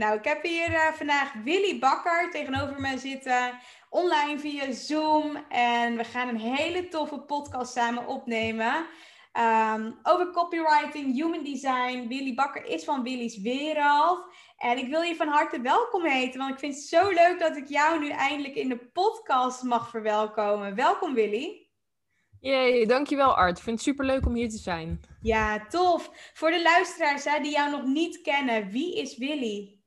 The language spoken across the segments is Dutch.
Nou, ik heb hier uh, vandaag Willy Bakker tegenover mij zitten, online via Zoom. En we gaan een hele toffe podcast samen opnemen. Um, over copywriting, human design. Willy Bakker is van Willy's Wereld. En ik wil je van harte welkom heten, want ik vind het zo leuk dat ik jou nu eindelijk in de podcast mag verwelkomen. Welkom Willy. Jee, dankjewel Art. Ik vind het super leuk om hier te zijn. Ja, tof. Voor de luisteraars hè, die jou nog niet kennen, wie is Willy?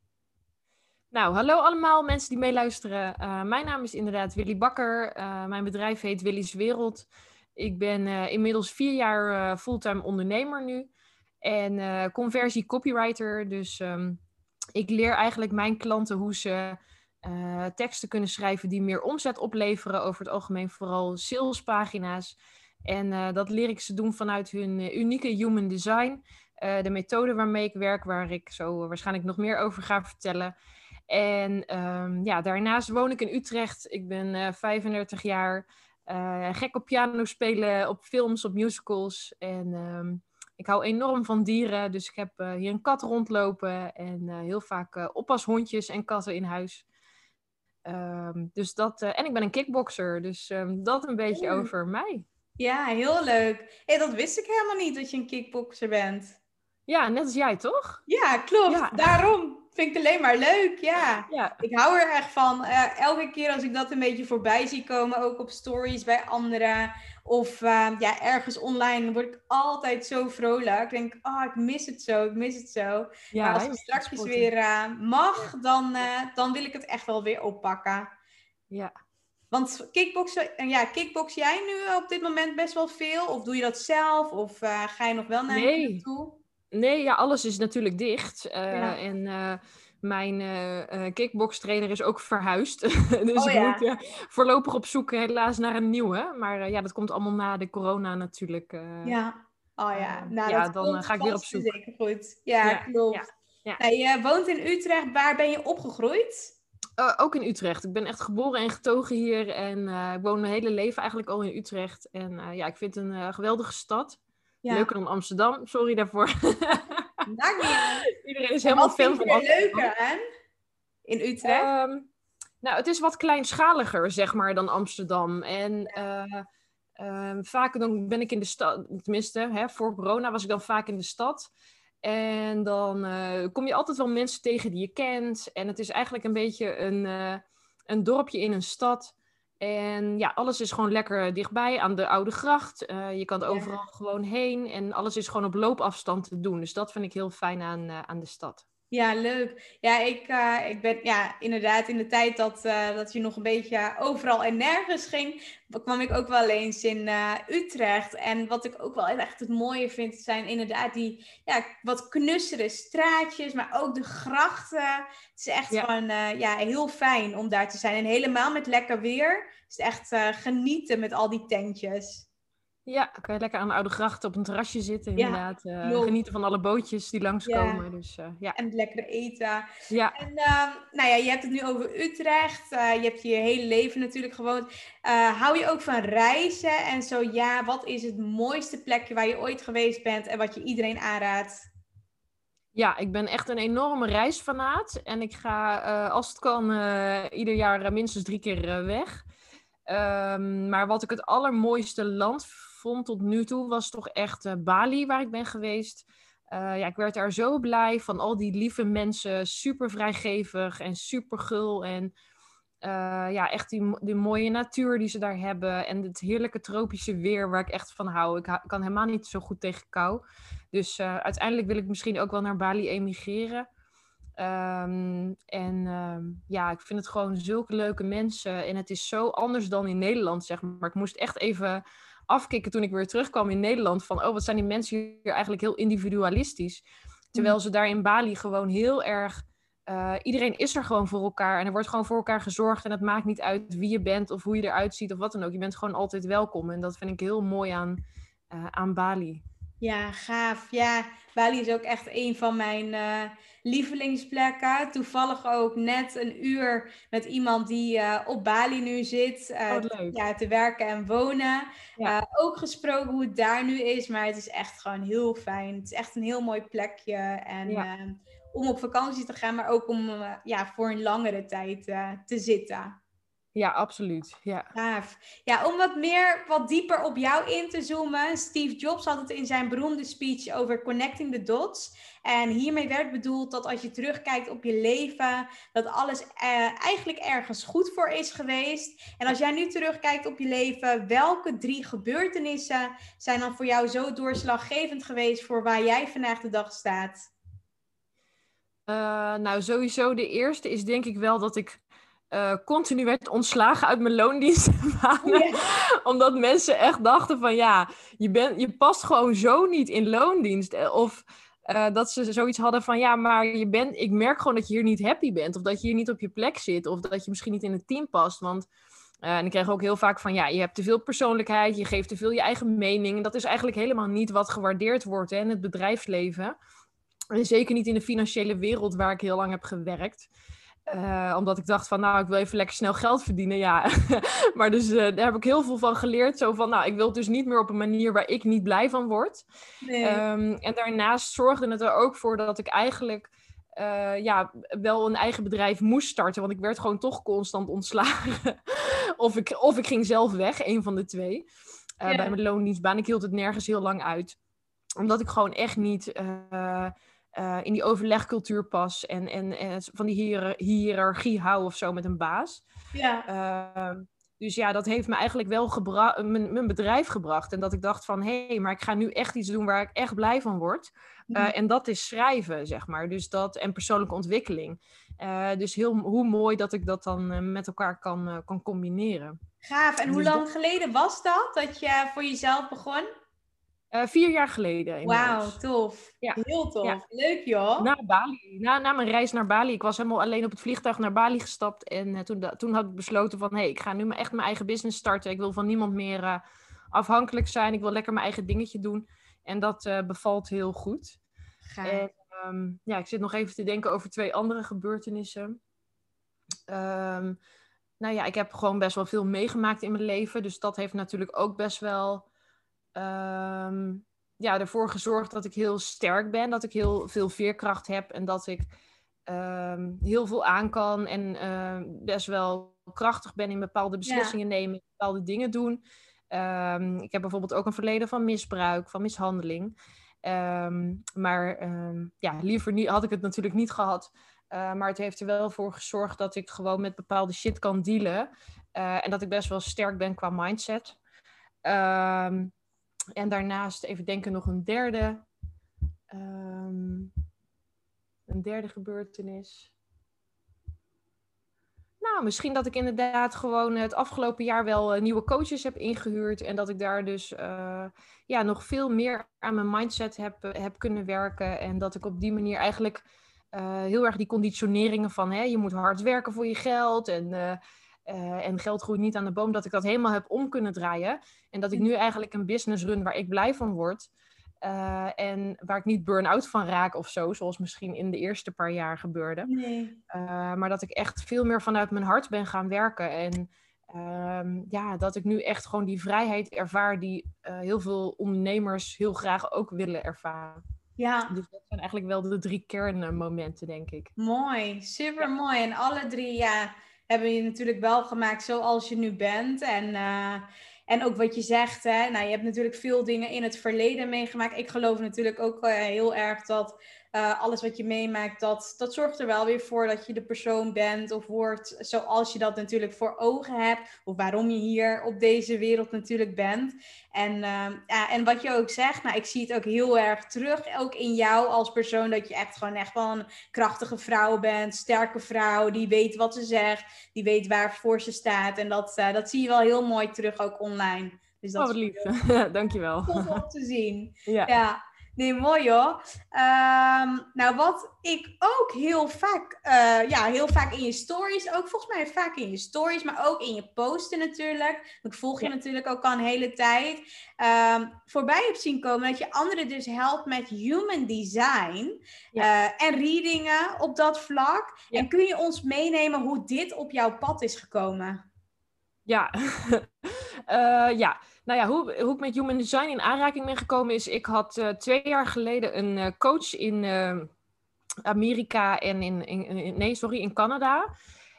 Nou, hallo allemaal mensen die meeluisteren. Uh, mijn naam is inderdaad Willy Bakker. Uh, mijn bedrijf heet Willy's Wereld. Ik ben uh, inmiddels vier jaar fulltime ondernemer nu. En conversie copywriter. Dus um, ik leer eigenlijk mijn klanten hoe ze teksten kunnen schrijven die meer omzet opleveren. Over het algemeen vooral salespagina's. En dat leer ik ze doen vanuit hun unieke human design. de methode waarmee ik werk, waar ik zo waarschijnlijk nog meer over ga vertellen. En um, ja, daarnaast woon ik in Utrecht. Ik ben uh, 35 jaar. Uh, gek op piano spelen, op films, op musicals. En um, ik hou enorm van dieren. Dus ik heb uh, hier een kat rondlopen. En heel vaak oppashondjes en katten in huis. Um, dus dat, en ik ben een kickboxer. Dus dat een beetje over mij. Ja, heel leuk. Hey, dat wist ik helemaal niet dat je een kickboxer bent. Ja, net als jij, toch? Ja, klopt. Ja. Daarom vind ik alleen maar leuk, ja. ja. Ik hou er echt van. Uh, elke keer als ik dat een beetje voorbij zie komen, ook op stories bij anderen of uh, ja, ergens online, word ik altijd zo vrolijk. Ik denk, oh, ik mis het zo, ik mis het zo. Ja, maar als het straks weer uh, mag, dan, dan wil ik het echt wel weer oppakken. Ja. Want kickboksen, ja, kickbox jij nu op dit moment best wel veel? Of doe je dat zelf? Of ga je nog wel naar nee. toe? Nee, ja, alles is natuurlijk dicht. Uh, ja. En uh, mijn uh, kickbox-trainer is ook verhuisd. dus oh, ik ja. moet voorlopig op zoek helaas naar een nieuwe. Maar ja, dat komt allemaal na de corona natuurlijk. ja, oh ja. Nou, ja, dan ga ik weer op zoek. Zeker goed. Ja, klopt. Ja. Nou, je woont in Utrecht. Waar ben je opgegroeid? ook in Utrecht. Ik ben echt geboren en getogen hier. En ik woon mijn hele leven eigenlijk al in Utrecht. En ja, ik vind het een geweldige stad. Ja. Leuker dan Amsterdam, sorry daarvoor. niet Iedereen is helemaal fan van Amsterdam. leuker, hè? In Utrecht? Um, nou, het is wat kleinschaliger, zeg maar, dan Amsterdam. En ja. uh, um, vaak dan ben ik in de stad, tenminste, hè, voor corona was ik dan vaak in de stad. En dan uh, kom je altijd wel mensen tegen die je kent. En het is eigenlijk een beetje een, uh, een dorpje in een stad. En ja, alles is gewoon lekker dichtbij aan de Oude Gracht. Uh, je kan overal ja. gewoon heen en alles is gewoon op loopafstand te doen. Dus dat vind ik heel fijn aan, uh, aan de stad. Ja, leuk. Ja, ik, uh, ik ben ja, inderdaad in de tijd dat, uh, dat je nog een beetje overal en nergens ging, kwam ik ook wel eens in uh, Utrecht. En wat ik ook wel echt het mooie vind, zijn inderdaad die ja, wat knussere straatjes, maar ook de grachten. Het is echt ja. gewoon ja, heel fijn om daar te zijn. En helemaal met lekker weer is het echt genieten met al die tentjes. Ja, kan je lekker aan de oude gracht op een terrasje zitten, inderdaad. Uh, genieten van alle bootjes die langskomen. Ja. Dus, uh, ja. En lekker eten. Ja. En uh, nou ja, je hebt het nu over Utrecht. Eh, je hebt je hele leven natuurlijk gewoond. hou je ook van reizen? En zo ja, wat is het mooiste plekje waar je ooit geweest bent en wat je iedereen aanraadt? Ja, ik ben echt een enorme reisfanaat. En ik ga, als het kan, ieder jaar minstens drie keer weg. Um, maar wat ik het allermooiste land vond tot nu toe was toch echt uh, Bali, waar ik ben geweest. Uh, ja, ik werd daar zo blij van al die lieve mensen, super vrijgevig en super gul. En uh, ja, echt die, mooie natuur die ze daar hebben. En het heerlijke tropische weer waar ik echt van hou. Ik, kan helemaal niet zo goed tegen kou. Dus uiteindelijk wil ik misschien ook wel naar Bali emigreren. Um, en um, ja, ik vind het gewoon zulke leuke mensen. En het is zo anders dan in Nederland, zeg maar. Ik moest echt even afkicken toen ik weer terugkwam in Nederland. Van, oh, wat zijn die mensen hier eigenlijk heel individualistisch. Terwijl ze daar in Bali gewoon heel erg... Uh, iedereen is er gewoon voor elkaar. En er wordt gewoon voor elkaar gezorgd. En het maakt niet uit wie je bent of hoe je eruit ziet of wat dan ook. Je bent gewoon altijd welkom. En dat vind ik heel mooi aan, uh, aan Bali. Ja, gaaf. Ja, Bali is ook echt een van mijn uh, lievelingsplekken. Toevallig ook net een uur met iemand die uh, op Bali nu zit. Uh, ja, te werken en wonen. Ja. ook gesproken hoe het daar nu is. Maar het is echt gewoon heel fijn. Het is echt een heel mooi plekje. En ja. om op vakantie te gaan, maar ook om ja, voor een langere tijd te zitten. Ja, absoluut. Ja. Gaaf. Ja, om wat meer, wat dieper op jou in te zoomen. Steve Jobs had het in zijn beroemde speech over connecting the dots. En hiermee werd bedoeld dat als je terugkijkt op je leven, dat alles eh, eigenlijk ergens goed voor is geweest. En als jij nu terugkijkt op je leven, welke drie gebeurtenissen zijn dan voor jou zo doorslaggevend geweest voor waar jij vandaag de dag staat? Uh, nou, sowieso de eerste is denk ik wel dat ik uh, continu werd ontslagen uit mijn loondienst. Omdat mensen echt dachten van ja, je, bent, je past gewoon zo niet in loondienst. Eh, of uh, dat ze zoiets hadden van ja, maar je bent, ik merk gewoon dat je hier niet happy bent. Of dat je hier niet op je plek zit. Of dat je misschien niet in het team past. Want en ik kreeg ook heel vaak van ja, je hebt te veel persoonlijkheid. Je geeft te veel je eigen mening. En dat is eigenlijk helemaal niet wat gewaardeerd wordt hè, in het bedrijfsleven. En zeker niet in de financiële wereld waar ik heel lang heb gewerkt. Uh, omdat ik dacht van, nou, ik wil even lekker snel geld verdienen, ja. maar dus uh, daar heb ik heel veel van geleerd. Zo van, nou, ik wil het dus niet meer op een manier waar ik niet blij van word. Nee. Um, en daarnaast zorgde het er ook voor dat ik eigenlijk uh, ja, wel een eigen bedrijf moest starten. Want ik werd gewoon toch constant ontslagen. of, ik, of ik ging zelf weg, een van de twee. Ja. Bij mijn loondienstbaan. Ik hield het nergens heel lang uit. Omdat ik gewoon echt niet uh, in die overlegcultuur pas en, en, en van die hier, hiërarchie hou of zo met een baas. Ja. Uh, dus ja, dat heeft me eigenlijk wel mijn, mijn bedrijf gebracht. En dat ik dacht van, hé, hey, maar ik ga nu echt iets doen waar ik echt blij van word. Uh, En dat is schrijven, zeg maar. Dus dat, en persoonlijke ontwikkeling. Uh, dus heel, hoe mooi dat ik dat dan met elkaar kan, kan combineren. Gaaf. En hoe dus lang geleden was dat, dat je voor jezelf begon? Uh, vier jaar geleden. Wauw, tof. Ja. Heel tof. Leuk joh. Na Bali. Na, na mijn reis naar Bali. Ik was helemaal alleen op het vliegtuig naar Bali gestapt. En uh, toen, toen had ik besloten van... hé, hey, ik ga nu echt mijn eigen business starten. Ik wil van niemand meer uh, afhankelijk zijn. Ik wil lekker mijn eigen dingetje doen. En dat bevalt heel goed. En, um, ja, ik zit nog even te denken over twee andere gebeurtenissen. Um, nou ja, ik heb gewoon best wel veel meegemaakt in mijn leven. Dus dat heeft natuurlijk ook best wel um, ja, ervoor gezorgd dat ik heel sterk ben, dat ik heel veel veerkracht heb en dat ik um, heel veel aan kan en uh, best wel krachtig ben in bepaalde beslissingen ja. nemen, bepaalde dingen doen. Um, ik heb bijvoorbeeld ook een verleden van misbruik, van mishandeling. maar ja, liever niet, had ik het natuurlijk niet gehad. Uh, maar het heeft er wel voor gezorgd dat ik gewoon met bepaalde shit kan dealen. Uh, en dat ik best wel sterk ben qua mindset. Um, en daarnaast even denken nog een derde. Um, een derde gebeurtenis. Nou, misschien dat ik inderdaad gewoon het afgelopen jaar wel uh, nieuwe coaches heb ingehuurd. En dat ik daar dus uh, ja, nog veel meer aan mijn mindset heb, uh, heb kunnen werken. En dat ik op die manier eigenlijk heel erg die conditioneringen van hè, je moet hard werken voor je geld. En en geld groeit niet aan de boom, dat ik dat helemaal heb om kunnen draaien. En dat ik nu eigenlijk een business run waar ik blij van word. Uh, en waar ik niet burn-out van raak of zo, zoals misschien in de eerste paar jaar gebeurde. Nee. Uh, maar dat ik echt veel meer vanuit mijn hart ben gaan werken. En uh, ja, dat ik nu echt gewoon die vrijheid ervaar die heel veel ondernemers heel graag ook willen ervaren. Ja. Dus dat zijn eigenlijk wel de drie kernmomenten, denk ik. Mooi, super mooi. En alle drie, ja, hebben je natuurlijk wel gemaakt zoals je nu bent. En, uh, en ook wat je zegt, hè. Nou, je hebt natuurlijk veel dingen in het verleden meegemaakt. Ik geloof natuurlijk ook uh, heel erg dat uh, alles wat je meemaakt, dat, dat zorgt er wel weer voor dat je de persoon bent of wordt zoals je dat natuurlijk voor ogen hebt. Of waarom je hier op deze wereld natuurlijk bent. En, uh, ja, en wat je ook zegt, nou, ik zie het ook heel erg terug, ook in jou als persoon, dat je echt gewoon echt wel een krachtige vrouw bent, sterke vrouw, die weet wat ze zegt, die weet waarvoor ze staat. En dat, uh, dat zie je wel heel mooi terug ook online. Dus dat oh, wat lief. Dankjewel. Tof om te zien. ja. ja. Nee, mooi hoor. Um, nou, wat ik ook heel vaak, uh, ja, heel vaak in je stories, ook volgens mij vaak in je stories, maar ook in je posten natuurlijk. Ik volg je ja. natuurlijk ook al een hele tijd. Um, voorbij heb zien komen dat je anderen dus helpt met human design ja. uh, en readingen op dat vlak. Ja. En kun je ons meenemen hoe dit op jouw pad is gekomen? Ja, uh, ja. Nou ja, hoe, hoe ik met Human Design in aanraking ben gekomen is... Ik had uh, twee jaar geleden een uh, coach in uh, Amerika en in, in, Nee, sorry, in Canada.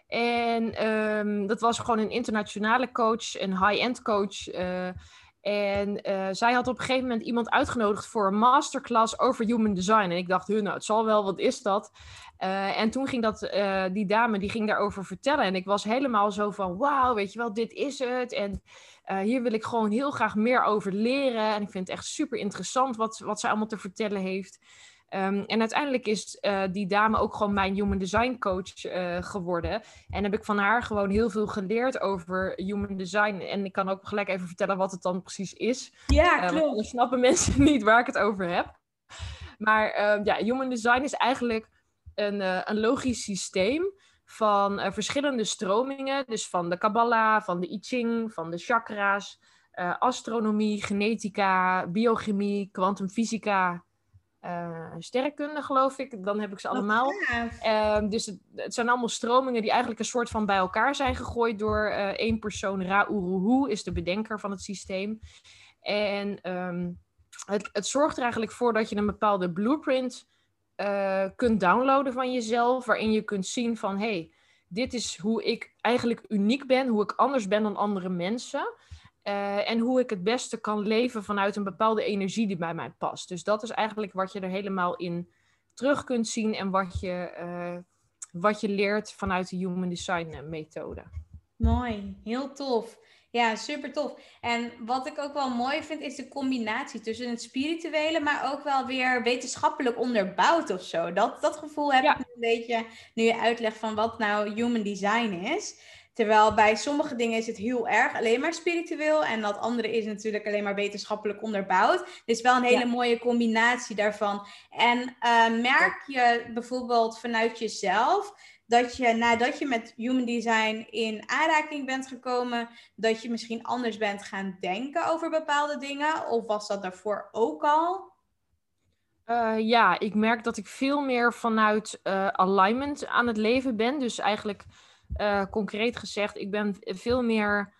En um, dat was gewoon een internationale coach, een high-end coach... En zij had op een gegeven moment iemand uitgenodigd voor een masterclass over human design. En ik dacht, nou, het zal wel, wat is dat? En toen ging dat, die dame, die ging daarover vertellen. En ik was helemaal zo van, wauw, weet je wel, dit is het. En hier wil ik gewoon heel graag meer over leren. En ik vind het echt super interessant wat, wat zij allemaal te vertellen heeft. Um, en uiteindelijk is uh, die dame ook gewoon mijn human design coach uh, geworden. En heb ik van haar gewoon heel veel geleerd over human design. En ik kan ook gelijk even vertellen wat het dan precies is. Ja, klopt. Uh, want dan snappen mensen niet waar ik het over heb. Maar ehm, ja, human design is eigenlijk een, een logisch systeem van verschillende stromingen. Dus van de Kabbalah, van de I Ching, van de chakra's, astronomie, genetica, biochemie, kwantumfysica uh, sterrenkunde, geloof ik. Dan heb ik ze allemaal. Uh, dus het, het, zijn allemaal stromingen die eigenlijk een soort van bij elkaar zijn gegooid door uh, één persoon. Ra Uruhu is de bedenker van het systeem. En um, het, het, zorgt er eigenlijk voor dat je een bepaalde blueprint uh, kunt downloaden van jezelf. Waarin je kunt zien van, hey, dit is hoe ik eigenlijk uniek ben. Hoe ik anders ben dan andere mensen. Uh, en hoe ik het beste kan leven vanuit een bepaalde energie die bij mij past. Dus dat is eigenlijk wat je er helemaal in terug kunt zien en wat je, uh, wat je leert vanuit de Human Design methode. Mooi, heel tof. Ja, super tof. En wat ik ook wel mooi vind, is de combinatie tussen het spirituele, maar ook wel weer wetenschappelijk onderbouwd of zo. Dat, dat gevoel heb ja. ik een beetje nu je uitlegt van wat nou human design is. Terwijl bij sommige dingen is het heel erg alleen maar spiritueel. En dat andere is natuurlijk alleen maar wetenschappelijk onderbouwd. Dus wel een hele ja. mooie combinatie daarvan. En uh, merk je bijvoorbeeld vanuit jezelf dat je nadat je met human design in aanraking bent gekomen, dat je misschien anders bent gaan denken over bepaalde dingen? Of was dat daarvoor ook al? Uh, ja, ik merk dat ik veel meer vanuit uh, alignment aan het leven ben. Dus eigenlijk uh, concreet gezegd, ik ben veel meer.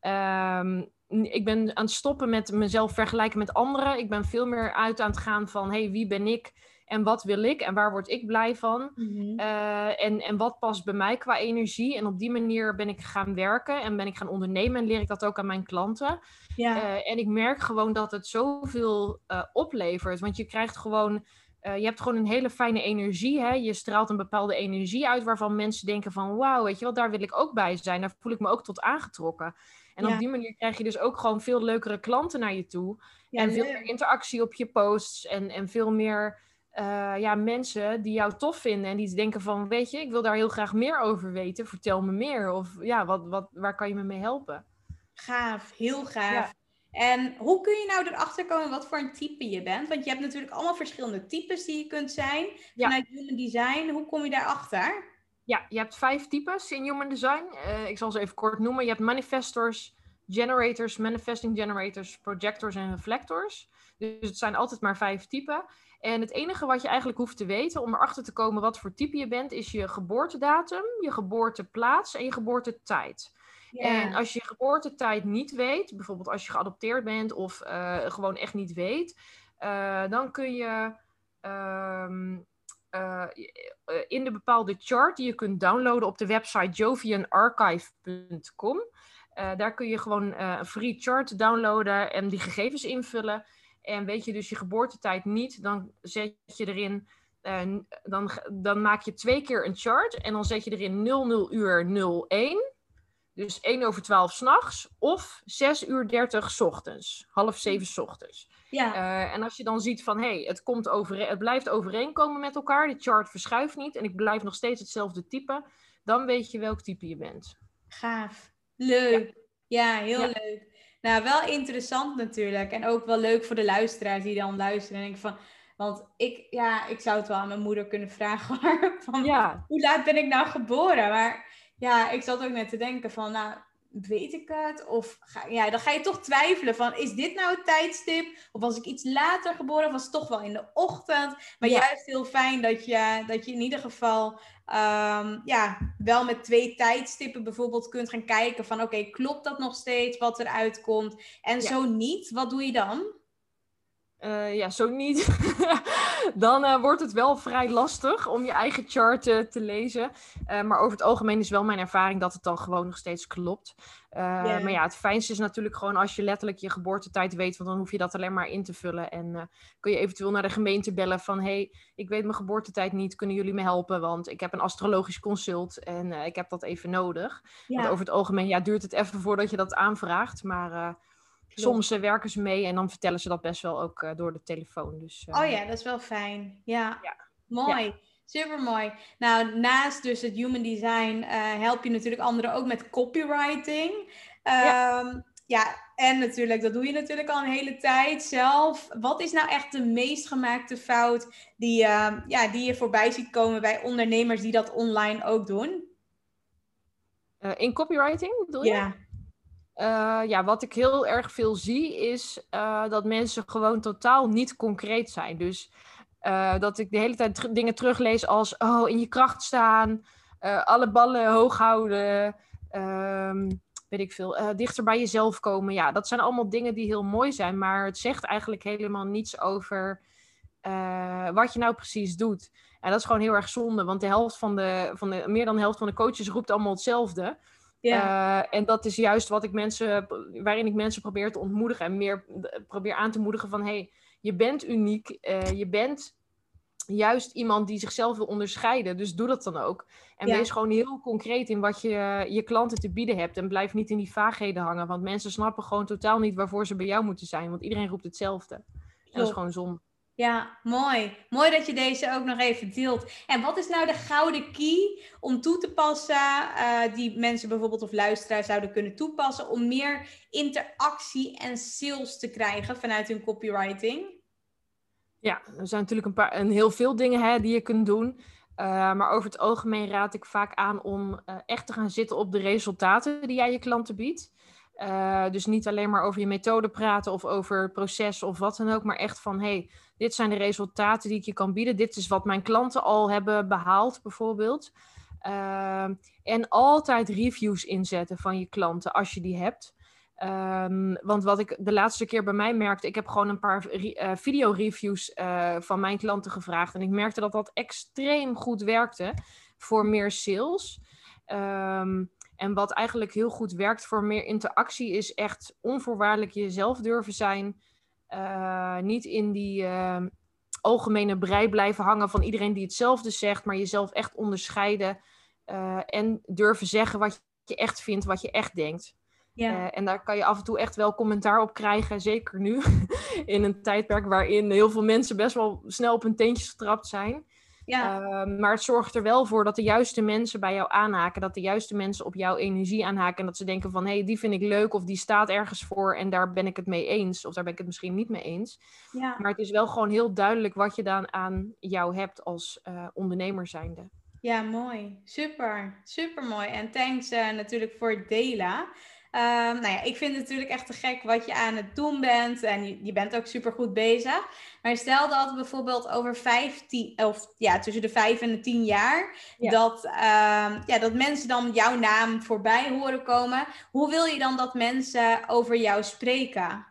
Um, ik ben aan het stoppen met mezelf vergelijken met anderen. Ik ben veel meer uit aan het gaan van: hey, wie ben ik en wat wil ik en waar word ik blij van? Mm-hmm. Uh, en, en wat past bij mij qua energie? En op die manier ben ik gaan werken en ben ik gaan ondernemen en leer ik dat ook aan mijn klanten. Ja. Uh, en ik merk gewoon dat het zoveel oplevert. Want je krijgt gewoon uh, je hebt gewoon een hele fijne energie. Hè? Je straalt een bepaalde energie uit waarvan mensen denken van wauw, weet je wel, daar wil ik ook bij zijn. Daar voel ik me ook tot aangetrokken. En ja. op die manier krijg je dus ook gewoon veel leukere klanten naar je toe. Ja, en veel meer interactie op je posts. En, en veel meer uh, ja, mensen die jou tof vinden. En die denken van, weet je, ik wil daar heel graag meer over weten. Vertel me meer. Of ja, wat, wat, waar kan je me mee helpen? Gaaf, heel gaaf. Ja. En hoe kun je nou erachter komen wat voor een type je bent? Want je hebt natuurlijk allemaal verschillende types die je kunt zijn. Ja. Vanuit human design, hoe kom je daarachter? Ja, je hebt vijf types in Human Design. Uh, ik zal ze even kort noemen. Je hebt manifestors, generators, manifesting generators, projectors en reflectors. Dus het zijn altijd maar vijf typen. En het enige wat je eigenlijk hoeft te weten om erachter te komen wat voor type je bent, is je geboortedatum, je geboorteplaats en je geboortetijd. En als je je geboortetijd niet weet, bijvoorbeeld als je geadopteerd bent of uh, gewoon echt niet weet, uh, dan kun je ehm, uh, in de bepaalde chart die je kunt downloaden op de website jovianarchive.com. Daar kun je gewoon een free chart downloaden en die gegevens invullen. En weet je dus je geboortetijd niet, dan zet je erin, dan, dan maak je twee keer een chart en dan zet je erin 00 uur 01. Dus 1 over 12 s'nachts of 6 uur 30 s ochtends, half 7 s ochtends. Ja. Uh, en als je dan ziet van, hé, hey, het, komt over, het blijft overeenkomen met elkaar, de chart verschuift niet en ik blijf nog steeds hetzelfde type, dan weet je welk type je bent. Gaaf. Leuk. Ja, heel leuk. Nou, wel interessant natuurlijk. En ook wel leuk voor de luisteraars die dan luisteren. En ik van, want ik, ja, ik zou het wel aan mijn moeder kunnen vragen. van, ja. Hoe laat ben ik nou geboren? Maar ja, ik zat ook net te denken van, nou, weet ik het? Of ga, ja, dan ga je toch twijfelen van, is dit nou het tijdstip? Of was ik iets later geboren? Of was het toch wel in de ochtend? Maar juist heel fijn dat je, dat je in ieder geval um, ja, wel met twee tijdstippen bijvoorbeeld kunt gaan kijken van, oké, klopt dat nog steeds wat eruit komt? En zo niet, wat doe je dan? Uh, ja, zo niet. dan uh, wordt het wel vrij lastig om je eigen chart uh, te lezen. maar over het algemeen is wel mijn ervaring dat het dan gewoon nog steeds klopt. Yeah. Maar ja, het fijnste is natuurlijk gewoon als je letterlijk je geboortetijd weet, want dan hoef je dat alleen maar in te vullen. En kun je eventueel naar de gemeente bellen van, hey, ik weet mijn geboortetijd niet, kunnen jullie me helpen? Want ik heb een astrologisch consult en ik heb dat even nodig. Yeah. Want over het algemeen ja, duurt het even voordat je dat aanvraagt, maar... Soms uh, werken ze mee en dan vertellen ze dat best wel ook uh, door de telefoon. Dus, uh... Oh ja, dat is wel fijn. Ja, ja. mooi. Ja. Super mooi. Nou, naast dus het human design help je natuurlijk anderen ook met copywriting. Ja. Um, ja, en natuurlijk, dat doe je natuurlijk al een hele tijd zelf. Wat is nou echt de meest gemaakte fout die, ja, die je voorbij ziet komen bij ondernemers die dat online ook doen? in copywriting bedoel je? Ja. Uh, ja, wat ik heel erg veel zie is uh, dat mensen gewoon totaal niet concreet zijn. Dus uh, dat ik de hele tijd dingen teruglees als oh, in je kracht staan, alle ballen hoog houden, um, weet ik veel, dichter bij jezelf komen. Ja, dat zijn allemaal dingen die heel mooi zijn, maar het zegt eigenlijk helemaal niets over wat je nou precies doet. En dat is gewoon heel erg zonde, want de helft van de, van de, meer dan de helft van de coaches roept allemaal hetzelfde. Ja. Uh, en dat is juist wat ik mensen, waarin ik mensen probeer te ontmoedigen en meer probeer aan te moedigen van hey, je bent uniek, uh, je bent juist iemand die zichzelf wil onderscheiden, dus doe dat dan ook. En ja. wees gewoon heel concreet in wat je je klanten te bieden hebt en blijf niet in die vaagheden hangen, want mensen snappen gewoon totaal niet waarvoor ze bij jou moeten zijn, want iedereen roept hetzelfde. En dat is gewoon zonde. Ja, mooi. Mooi dat je deze ook nog even deelt. En wat is nou de gouden key om toe te passen, uh, die mensen bijvoorbeeld of luisteraars zouden kunnen toepassen, om meer interactie en sales te krijgen vanuit hun copywriting? Ja, er zijn natuurlijk een, paar, een heel veel dingen hè, die je kunt doen. Uh, maar over het algemeen raad ik vaak aan om uh, echt te gaan zitten op de resultaten die jij je klanten biedt. Dus niet alleen maar over je methode praten of over proces of wat dan ook, maar echt van hey, dit zijn de resultaten die ik je kan bieden. Dit is wat mijn klanten al hebben behaald, bijvoorbeeld. Uh, en altijd reviews inzetten van je klanten als je die hebt. Um, want wat ik de laatste keer bij mij merkte, ik heb gewoon een paar uh, video-reviews uh, van mijn klanten gevraagd. En ik merkte dat dat extreem goed werkte voor meer sales. Um, en wat eigenlijk heel goed werkt voor meer interactie, is echt onvoorwaardelijk jezelf durven zijn. Uh, niet in die uh, algemene brei blijven hangen van iedereen die hetzelfde zegt, maar jezelf echt onderscheiden. Uh, en durven zeggen wat je echt vindt, wat je echt denkt. Ja. en daar kan je af en toe echt wel commentaar op krijgen, zeker nu, in een tijdperk waarin heel veel mensen best wel snel op hun teentjes getrapt zijn. Ja. Uh, maar het zorgt er wel voor dat de juiste mensen bij jou aanhaken. Dat de juiste mensen op jouw energie aanhaken. En dat ze denken van, hé, hey, die vind ik leuk. Of die staat ergens voor en daar ben ik het mee eens. Of daar ben ik het misschien niet mee eens. Ja. Maar het is wel gewoon heel duidelijk wat je dan aan jou hebt als uh, ondernemer zijnde. Ja, mooi. Super, super mooi. En thanks uh, natuurlijk voor het delen. Um, nou ja, ik vind het natuurlijk echt te gek wat je aan het doen bent. En je, je bent ook super goed bezig. Maar stel dat bijvoorbeeld over 15, of ja, tussen de vijf en de tien jaar, dat, um, ja, dat mensen dan jouw naam voorbij horen komen. Hoe wil je dan dat mensen over jou spreken?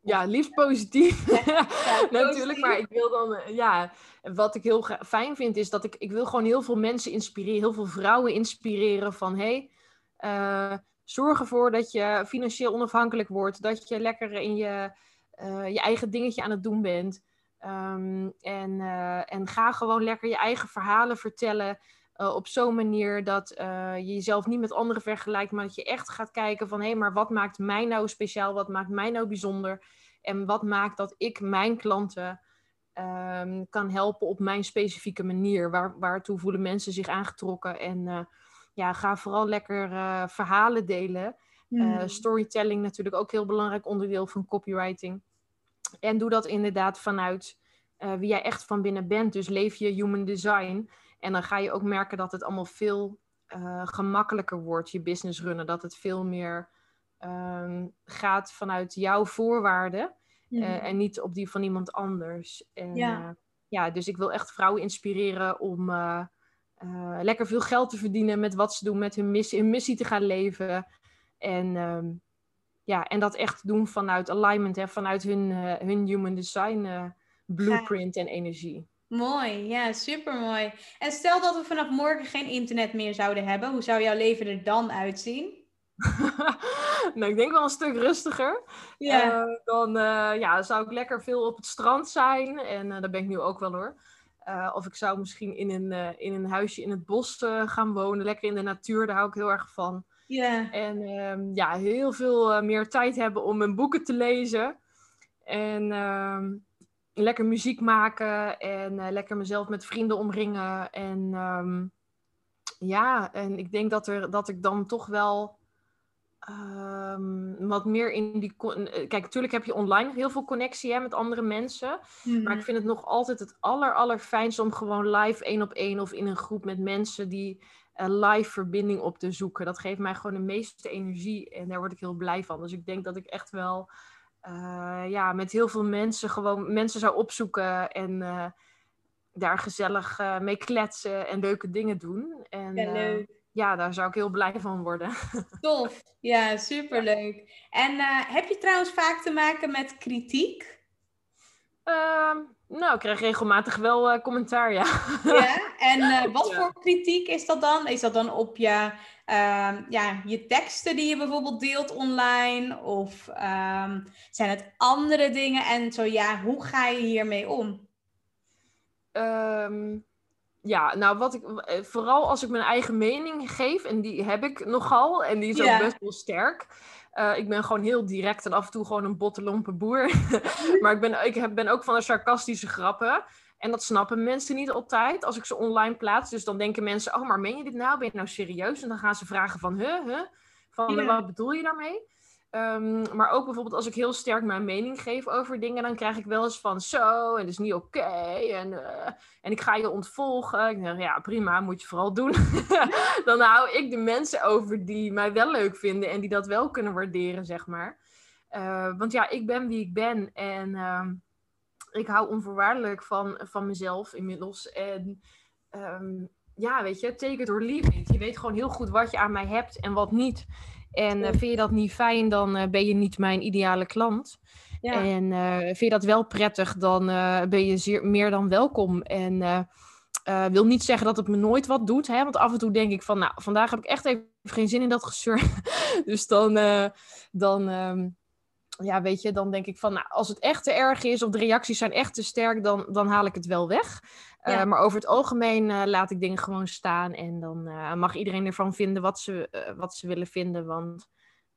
Ja, liefst positief. Ja, Natuurlijk, maar ik wil dan, eh, ja, wat ik heel fijn vind is dat ik, ik wil gewoon heel veel mensen inspireren, heel veel vrouwen inspireren van, hé, hey, uh, zorg ervoor dat je financieel onafhankelijk wordt, dat je lekker in je, uh, je eigen dingetje aan het doen bent. Um, en, uh, en ga gewoon lekker je eigen verhalen vertellen. Uh, op zo'n manier dat je jezelf niet met anderen vergelijkt, maar dat je echt gaat kijken van hé, hey, maar wat maakt mij nou speciaal? Wat maakt mij nou bijzonder? En wat maakt dat ik mijn klanten um, kan helpen op mijn specifieke manier? Waar, waartoe voelen mensen zich aangetrokken? En ja, ga vooral lekker uh, verhalen delen. Mm. storytelling natuurlijk ook heel belangrijk onderdeel van copywriting. En doe dat inderdaad vanuit uh, wie jij echt van binnen bent. Dus leef je human design. En dan ga je ook merken dat het allemaal veel gemakkelijker wordt, je business runnen. Dat het veel meer um, gaat vanuit jouw voorwaarden. Mm. en niet op die van iemand anders. En, ja. ja, dus ik wil echt vrouwen inspireren om uh, lekker veel geld te verdienen met wat ze doen, met hun missie, hun missie te gaan leven. En, um, ja, en dat echt doen vanuit alignment, hè, vanuit hun, uh, hun human design uh, blueprint en energie. Mooi, ja, super mooi. En stel dat we vanaf morgen geen internet meer zouden hebben, hoe zou jouw leven er dan uitzien? nou, ik denk wel een stuk rustiger. Ja. dan ja, zou ik lekker veel op het strand zijn. En daar ben ik nu ook wel hoor. Uh, of ik zou misschien in een, uh, in een huisje in het bos uh, gaan wonen. Lekker in de natuur, daar hou ik heel erg van. Ja. En um, ja, heel veel meer tijd hebben om mijn boeken te lezen. En um, lekker muziek maken. En lekker mezelf met vrienden omringen. En um, ja, en ik denk dat, er, dat ik dan toch wel um, wat meer in die. Eh, kijk, natuurlijk heb je online heel veel connectie hè, met andere mensen. Maar ik mhm. vind het nog altijd het aller, allerfijnst om gewoon live één op één of in een groep met mensen die uh, live verbinding op te zoeken. Dat geeft mij gewoon de meeste energie en daar word ik heel blij van. Dus ik denk dat ik echt wel uh, ja, met heel veel mensen gewoon mensen zou opzoeken en daar gezellig mee kletsen en leuke dingen doen. En, ja, leuk ja, daar zou ik heel blij van worden. Tof, ja, superleuk. En uh, heb je trouwens vaak te maken met kritiek? Uh, nou, ik krijg regelmatig wel uh, commentaar, ja. Ja, en uh, wat ja. voor kritiek is dat dan? Is dat dan op je, ehm, ja, je teksten die je bijvoorbeeld deelt online? Of um, zijn het andere dingen? En zo ja, hoe ga je hiermee om? Um, ja, nou wat ik eh, vooral als ik mijn eigen mening geef, en die heb ik nogal, en die is ook best wel sterk. Uh, ik ben gewoon heel direct en af en toe gewoon een bottelompe boer. maar ik ben, ik ben ook van de sarcastische grappen. En dat snappen mensen niet altijd als ik ze online plaats. Dus dan denken mensen, oh, maar meen je dit nou? Ben je nou serieus? En dan gaan ze vragen van, huh, huh? Van, wat bedoel je daarmee? Um, maar ook bijvoorbeeld als ik heel sterk mijn mening geef over dingen, dan krijg ik wel eens van zo, en dat is niet oké, en, uh, en ik ga je ontvolgen. Ik denk, ja, prima, moet je vooral doen. dan hou ik de mensen over die mij wel leuk vinden en die dat wel kunnen waarderen, zeg maar. Uh, want ja, ik ben wie ik ben en uh, ik hou onvoorwaardelijk van, van mezelf inmiddels. En um, ja, weet je, take it or leave it. Je weet gewoon heel goed wat je aan mij hebt en wat niet. En uh, vind je dat niet fijn, dan uh, ben je niet mijn ideale klant. Ja. En uh, vind je dat wel prettig, dan ben je zeer, meer dan welkom. En wil niet zeggen dat het me nooit wat doet. Hè? Want af en toe denk ik van, nou, vandaag heb ik echt even geen zin in dat gezeur. dus dan, dan um, ja, weet je, dan denk ik van, nou, als het echt te erg is of de reacties zijn echt te sterk, dan, dan haal ik het wel weg. Ja. Uh, maar over het algemeen uh, laat ik dingen gewoon staan en dan uh, mag iedereen ervan vinden wat ze, wat ze willen vinden. Want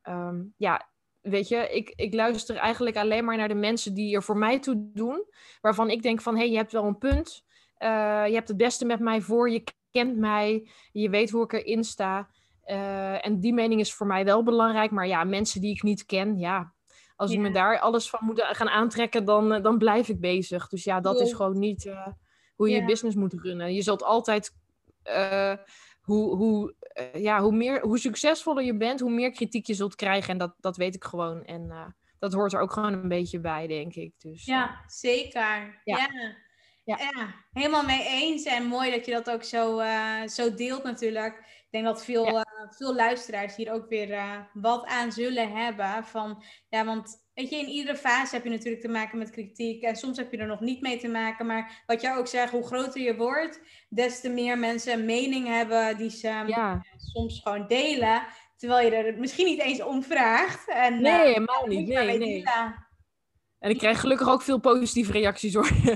um, ja, weet je, ik, ik luister eigenlijk alleen maar naar de mensen die er voor mij toe doen, waarvan ik denk van, hé, hey, je hebt wel een punt, je hebt het beste met mij voor, je kent mij, je weet hoe ik erin sta. en die mening is voor mij wel belangrijk, maar ja, mensen die ik niet ken, ja, als ja. ik me daar alles van moet gaan aantrekken, dan, dan blijf ik bezig. Dus ja, dat ja. is gewoon niet hoe je ja. business moet runnen. Je zult altijd eh, hoe, hoe, eh, ja, hoe, meer, hoe succesvoller je bent, hoe meer kritiek je zult krijgen. En dat, dat weet ik gewoon. En eh, dat hoort er ook gewoon een beetje bij, denk ik. Dus, ja, zeker. Ja. ja. Ja. helemaal mee eens. En mooi dat je dat ook zo, zo deelt natuurlijk. Ik denk dat veel, veel luisteraars hier ook weer wat aan zullen hebben. Van, ja, want Weet je, in iedere fase heb je natuurlijk te maken met kritiek. En soms heb je er nog niet mee te maken. Maar wat jij ook zegt, hoe groter je wordt, des te meer mensen een mening hebben die ze ja. soms gewoon delen. Terwijl je er misschien niet eens om vraagt. En, nee, uh, helemaal niet. Nee, nee. En ik krijg gelukkig ook veel positieve reacties hoor. Ja.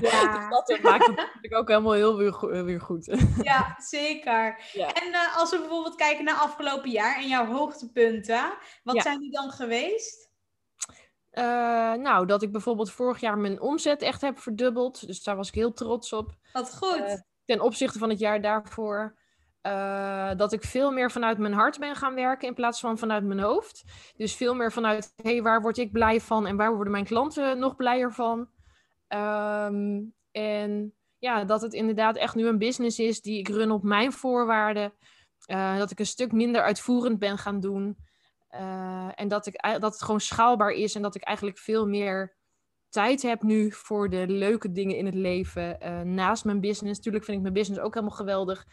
dus dat maakt het natuurlijk ook helemaal heel weer, weer goed. ja, zeker. En uh, als we bijvoorbeeld kijken naar afgelopen jaar en jouw hoogtepunten, wat zijn die dan geweest? Uh, nou, dat ik bijvoorbeeld vorig jaar mijn omzet echt heb verdubbeld. Dus daar was ik heel trots op. Wat goed. Uh, ten opzichte van het jaar daarvoor. Uh, dat ik veel meer vanuit mijn hart ben gaan werken in plaats van vanuit mijn hoofd. Dus veel meer vanuit, hé, hey, waar word ik blij van en waar worden mijn klanten nog blijer van? Um, en ja, dat het inderdaad echt nu een business is die ik run op mijn voorwaarden. dat ik een stuk minder uitvoerend ben gaan doen. Uh, en dat, ik, dat het gewoon schaalbaar is en dat ik eigenlijk veel meer tijd heb nu voor de leuke dingen in het leven. Uh, naast mijn business. Natuurlijk vind ik mijn business ook helemaal geweldig.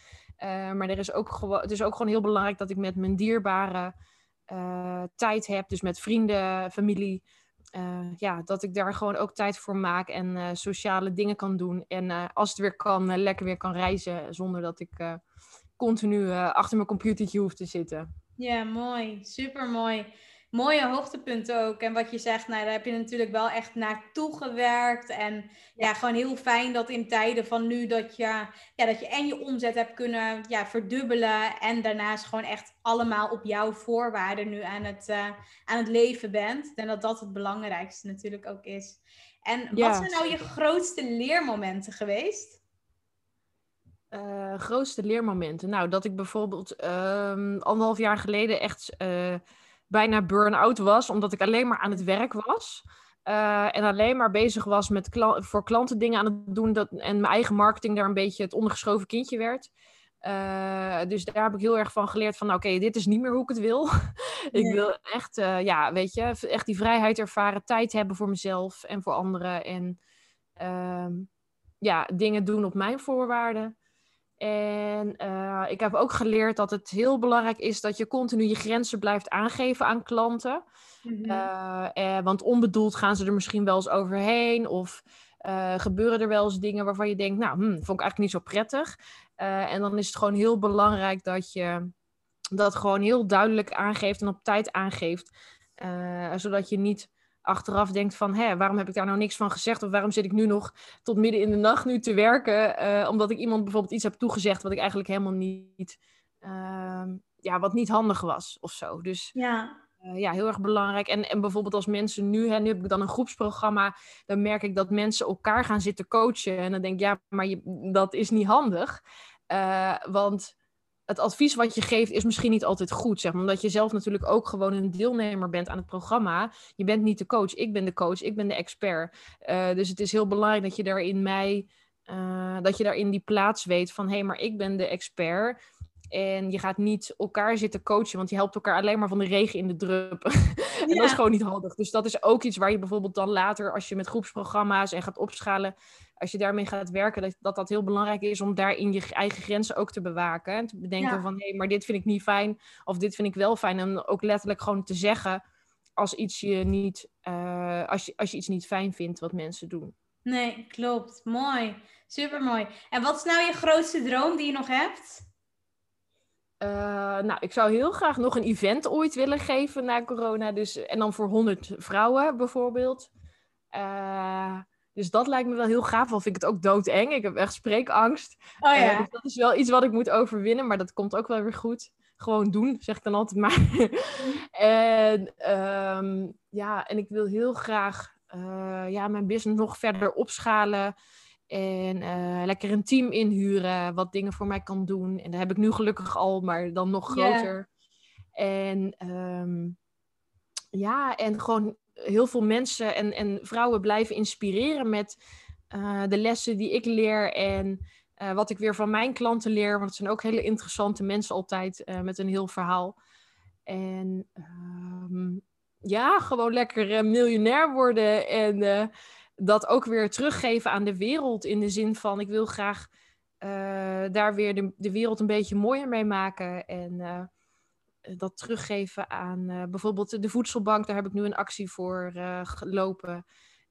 Uh, maar er is ook het is ook gewoon heel belangrijk dat ik met mijn dierbaren tijd heb. Dus met vrienden, familie. ja, dat ik daar gewoon ook tijd voor maak en sociale dingen kan doen. En als het weer kan, lekker weer kan reizen zonder dat ik continu achter mijn computertje hoef te zitten. Ja, mooi. Super mooi. Mooie hoogtepunten ook. En wat je zegt, nou, daar heb je natuurlijk wel echt naartoe gewerkt. En ja, gewoon heel fijn dat in tijden van nu dat je, ja, dat je en je omzet hebt kunnen ja, verdubbelen. En daarnaast gewoon echt allemaal op jouw voorwaarden nu aan het, uh, aan het leven bent. En dat dat het belangrijkste natuurlijk ook is. En wat zijn nou je grootste leermomenten geweest? Uh, grootste leermomenten. Nou, dat ik bijvoorbeeld um, anderhalf jaar geleden echt uh, bijna burn-out was, omdat ik alleen maar aan het werk was. Uh, en alleen maar bezig was met kla voor klanten dingen aan het doen. Dat, en mijn eigen marketing daar een beetje het ondergeschoven kindje werd. dus daar heb ik heel erg van geleerd van, oké, dit is niet meer hoe ik het wil. ik wil echt, ja, weet je, echt die vrijheid ervaren, tijd hebben voor mezelf en voor anderen. En ehm, ja, dingen doen op mijn voorwaarden. En uh, ik heb ook geleerd dat het heel belangrijk is dat je continu je grenzen blijft aangeven aan klanten. Mm -hmm. uh, eh, want onbedoeld gaan ze er misschien wel eens overheen. Of uh, gebeuren er wel eens dingen waarvan je denkt, nou, hm, vond ik eigenlijk niet zo prettig. en dan is het gewoon heel belangrijk dat je dat gewoon heel duidelijk aangeeft en op tijd aangeeft. zodat je niet achteraf denkt van, hé, waarom heb ik daar nou niks van gezegd? Of waarom zit ik nu nog tot midden in de nacht nu te werken? Uh, omdat ik iemand bijvoorbeeld iets heb toegezegd wat ik eigenlijk helemaal niet, uh, ja, wat niet handig was of zo. Dus ja. Uh, ja, heel erg belangrijk. En, en bijvoorbeeld als mensen nu, hè, nu heb ik dan een groepsprogramma, dan merk ik dat mensen elkaar gaan zitten coachen. En dan denk ik, ja, maar je, dat is niet handig. Uh, want het advies wat je geeft is misschien niet altijd goed, zeg maar. Omdat je zelf natuurlijk ook gewoon een deelnemer bent aan het programma. Je bent niet de coach, ik ben de coach, ik ben de expert. Uh, dus het is heel belangrijk dat je daar in mij, uh, dat je daar in die plaats weet van... hé, hey, maar ik ben de expert. En je gaat niet elkaar zitten coachen, want je helpt elkaar alleen maar van de regen in de drup. en ja. dat is gewoon niet handig. Dus dat is ook iets waar je bijvoorbeeld dan later, als je met groepsprogramma's en gaat opschalen, als je daarmee gaat werken, dat, dat, dat heel belangrijk is om daarin je eigen grenzen ook te bewaken. En te bedenken van, hé, hey, maar dit vind ik niet fijn, of dit vind ik wel fijn. En ook letterlijk gewoon te zeggen als, iets je niet, uh, als, je, als je iets niet fijn vindt wat mensen doen. Nee, klopt. Mooi. Super mooi. En wat is nou je grootste droom die je nog hebt? Uh, nou, ik zou heel graag nog een event ooit willen geven na corona. Dus, en dan voor 100 vrouwen bijvoorbeeld. Uh, dus dat lijkt me wel heel gaaf. Al vind ik het ook doodeng. Ik heb echt spreekangst. Oh, ja. uh, dus dat is wel iets wat ik moet overwinnen. Maar dat komt ook wel weer goed. Gewoon doen, zeg ik dan altijd maar. en um, ja, en ik wil heel graag ja, mijn business nog verder opschalen. En uh, lekker een team inhuren, wat dingen voor mij kan doen. En dat heb ik nu gelukkig al, maar dan nog groter. Yeah. En um, ja, en gewoon heel veel mensen en, en vrouwen blijven inspireren met uh, de lessen die ik leer. En Eh, wat ik weer van mijn klanten leer, want het zijn ook hele interessante mensen altijd eh, met een heel verhaal. En ehm, ja, gewoon lekker miljonair worden en dat ook weer teruggeven aan de wereld. In de zin van, ik wil graag daar weer de, de wereld een beetje mooier mee maken. En dat teruggeven aan bijvoorbeeld de voedselbank. Daar heb ik nu een actie voor gelopen.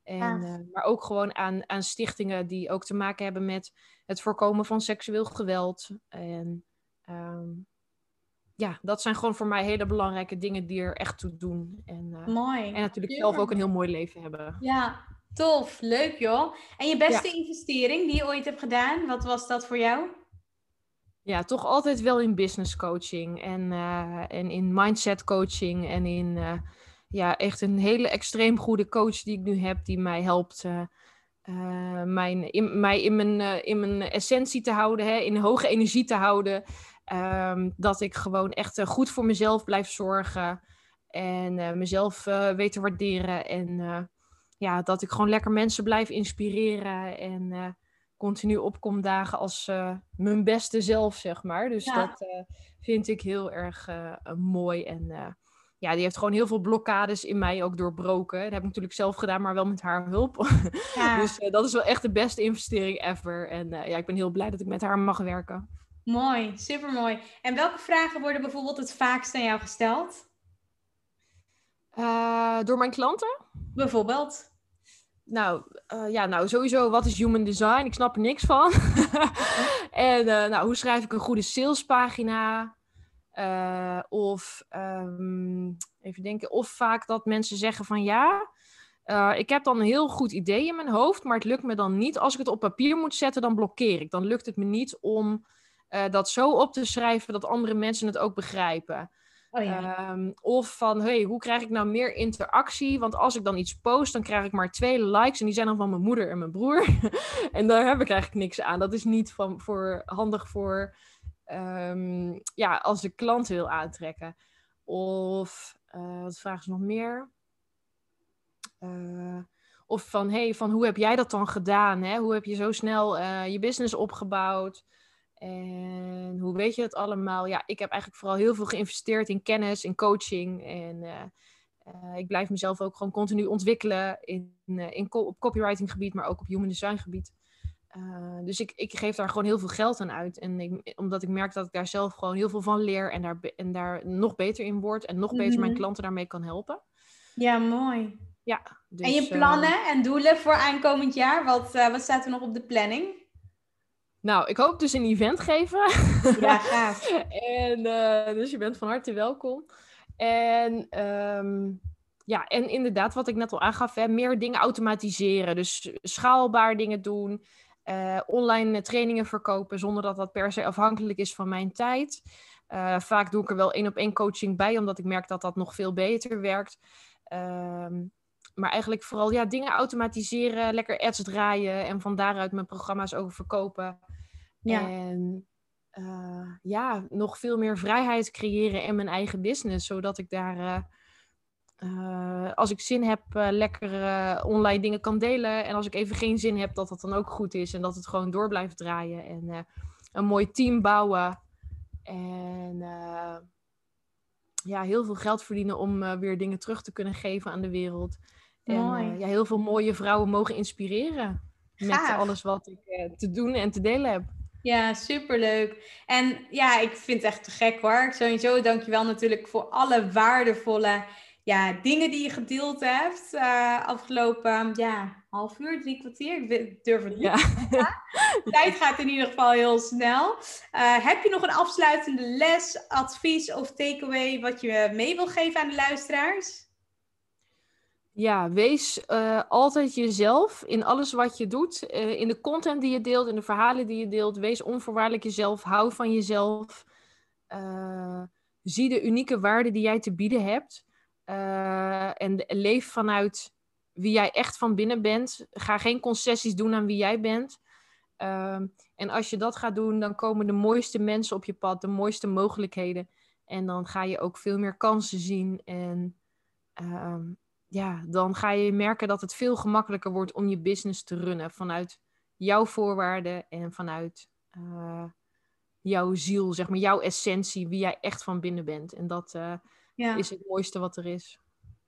En, uh, maar ook gewoon aan, aan stichtingen die ook te maken hebben met het voorkomen van seksueel geweld. En um, ja, dat zijn gewoon voor mij hele belangrijke dingen die er echt toe doen. En, uh, mooi. En natuurlijk zelf ook een heel mooi leven hebben. Ja, tof. Leuk joh. En je beste investering die je ooit hebt gedaan, wat was dat voor jou? Ja, toch altijd wel in business coaching en, uh, en in mindset coaching en in ja, echt een hele extreem goede coach die ik nu heb, die mij helpt uh, mijn, in, mij in mijn, in mijn essentie te houden, hè, in hoge energie te houden. Um, dat ik gewoon echt goed voor mezelf blijf zorgen en mezelf weet te waarderen. En ja, dat ik gewoon lekker mensen blijf inspireren en continu opkom dagen als mijn beste zelf, zeg maar. Dus ja. dat vind ik heel erg mooi en ja, die heeft gewoon heel veel blokkades in mij ook doorbroken. Dat heb ik natuurlijk zelf gedaan, maar wel met haar hulp. Ja. dus dat is wel echt de beste investering ever. En ja, ik ben heel blij dat ik met haar mag werken. Mooi, super mooi. En welke vragen worden bijvoorbeeld het vaakst aan jou gesteld? Door mijn klanten? Bijvoorbeeld. Nou, ja, nou, sowieso, wat is human design? Ik snap er niks van. en nou, hoe schrijf ik een goede salespagina? Uh, of um, even denken, of vaak dat mensen zeggen van ja, ik heb dan een heel goed idee in mijn hoofd, maar het lukt me dan niet. Als ik het op papier moet zetten, dan blokkeer ik. Dan lukt het me niet om dat zo op te schrijven dat andere mensen het ook begrijpen. Oh, um, of van, hey, hoe krijg ik nou meer interactie? Want als ik dan iets post, dan krijg ik maar twee likes. En die zijn dan van mijn moeder en mijn broer. en daar heb ik eigenlijk niks aan. Dat is niet van, voor, handig voor um, ja, als de klant wil aantrekken. Of uh, wat vragen ze nog meer? Uh, of van, hey, van hoe heb jij dat dan gedaan? Hè? Hoe heb je zo snel uh, je business opgebouwd? En hoe weet je het allemaal? Ja, ik heb eigenlijk vooral heel veel geïnvesteerd in kennis, in coaching. En ik blijf mezelf ook gewoon continu ontwikkelen in, in op copywriting gebied, maar ook op human design gebied. Dus ik, ik geef daar gewoon heel veel geld aan uit. En ik, omdat ik merk dat ik daar zelf gewoon heel veel van leer en daar, en daar nog beter in word en nog beter mijn mhm. klanten daarmee kan helpen. Ja, mooi. Ja, dus, en je plannen uh, en doelen voor aankomend jaar? Wat, wat staat er nog op de planning? Nou, ik hoop dus een event geven. Ja, gaaf. en, dus je bent van harte welkom. En um, ja, en inderdaad, wat ik net al aangaf, hè, meer dingen automatiseren. Dus schaalbaar dingen doen. Uh, online trainingen verkopen zonder dat dat per se afhankelijk is van mijn tijd. Uh, vaak doe ik er wel één op één coaching bij, omdat ik merk dat dat nog veel beter werkt. Uh, maar eigenlijk vooral ja, dingen automatiseren, lekker ads draaien en van daaruit mijn programma's over verkopen. Ja. En uh, ja, nog veel meer vrijheid creëren in mijn eigen business, zodat ik daar uh, als ik zin heb, lekker online dingen kan delen. En als ik even geen zin heb, dat dat dan ook goed is. En dat het gewoon door blijft draaien. En een mooi team bouwen. En ja, heel veel geld verdienen om weer dingen terug te kunnen geven aan de wereld. En ja, heel veel mooie vrouwen mogen inspireren. Met alles wat ik te doen en te delen heb. Ja, superleuk. En ja, ik vind het echt te gek hoor. Sowieso dankjewel natuurlijk voor alle waardevolle ja, dingen die je gedeeld hebt uh, afgelopen ja, half uur, drie kwartier. Ik durf het niet. Ja. Tijd gaat in ieder geval heel snel. Uh, heb je nog een afsluitende les, advies of takeaway wat je mee wil geven aan de luisteraars? Ja, wees uh, altijd jezelf in alles wat je doet. in de content die je deelt, in de verhalen die je deelt. Wees onvoorwaardelijk jezelf. Hou van jezelf. zie de unieke waarde die jij te bieden hebt. En leef vanuit wie jij echt van binnen bent. Ga geen concessies doen aan wie jij bent. En als je dat gaat doen, dan komen de mooiste mensen op je pad, de mooiste mogelijkheden. En dan ga je ook veel meer kansen zien. En uh, ja, dan ga je merken dat het veel gemakkelijker wordt om je business te runnen vanuit jouw voorwaarden en vanuit eh, jouw ziel, zeg maar, jouw essentie, wie jij echt van binnen bent. En dat eh, Ja. is het mooiste wat er is.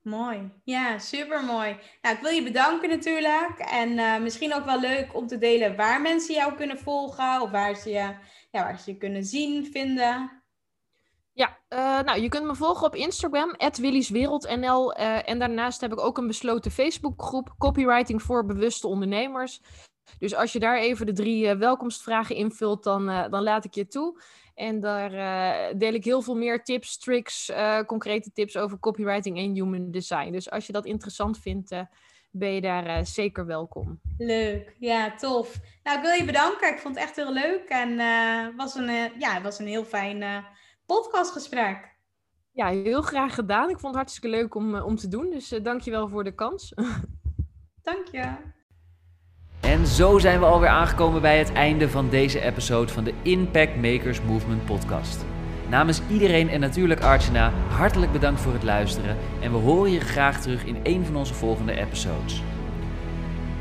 Mooi. Ja, super mooi. Nou, ik wil je bedanken natuurlijk. En eh, misschien ook wel leuk om te delen waar mensen jou kunnen volgen of waar ze je, ja, waar ze je kunnen zien, vinden. Ja, eh, nou, je kunt me volgen op Instagram, @willieswereldnl. eh, en daarnaast heb ik ook een besloten Facebookgroep, Copywriting voor bewuste ondernemers. Dus als je daar even de drie eh, welkomstvragen invult, dan, dan laat ik je toe. En daar deel ik heel veel meer tips, tricks, concrete tips over copywriting en human design. Dus als je dat interessant vindt, ben je daar zeker welkom. Leuk. Ja, tof. Nou, ik wil je bedanken. Ik vond het echt heel leuk. En was een, ja, het was een heel fijn podcastgesprek. Ja, heel graag gedaan. Ik vond het hartstikke leuk om, eh, om te doen. Dus je dankjewel voor de kans. Dank je. En zo zijn we alweer aangekomen bij het einde van deze episode van de Impact Makers Movement podcast. Namens iedereen en natuurlijk Archana, hartelijk bedankt voor het luisteren en we horen je graag terug in een van onze volgende episodes.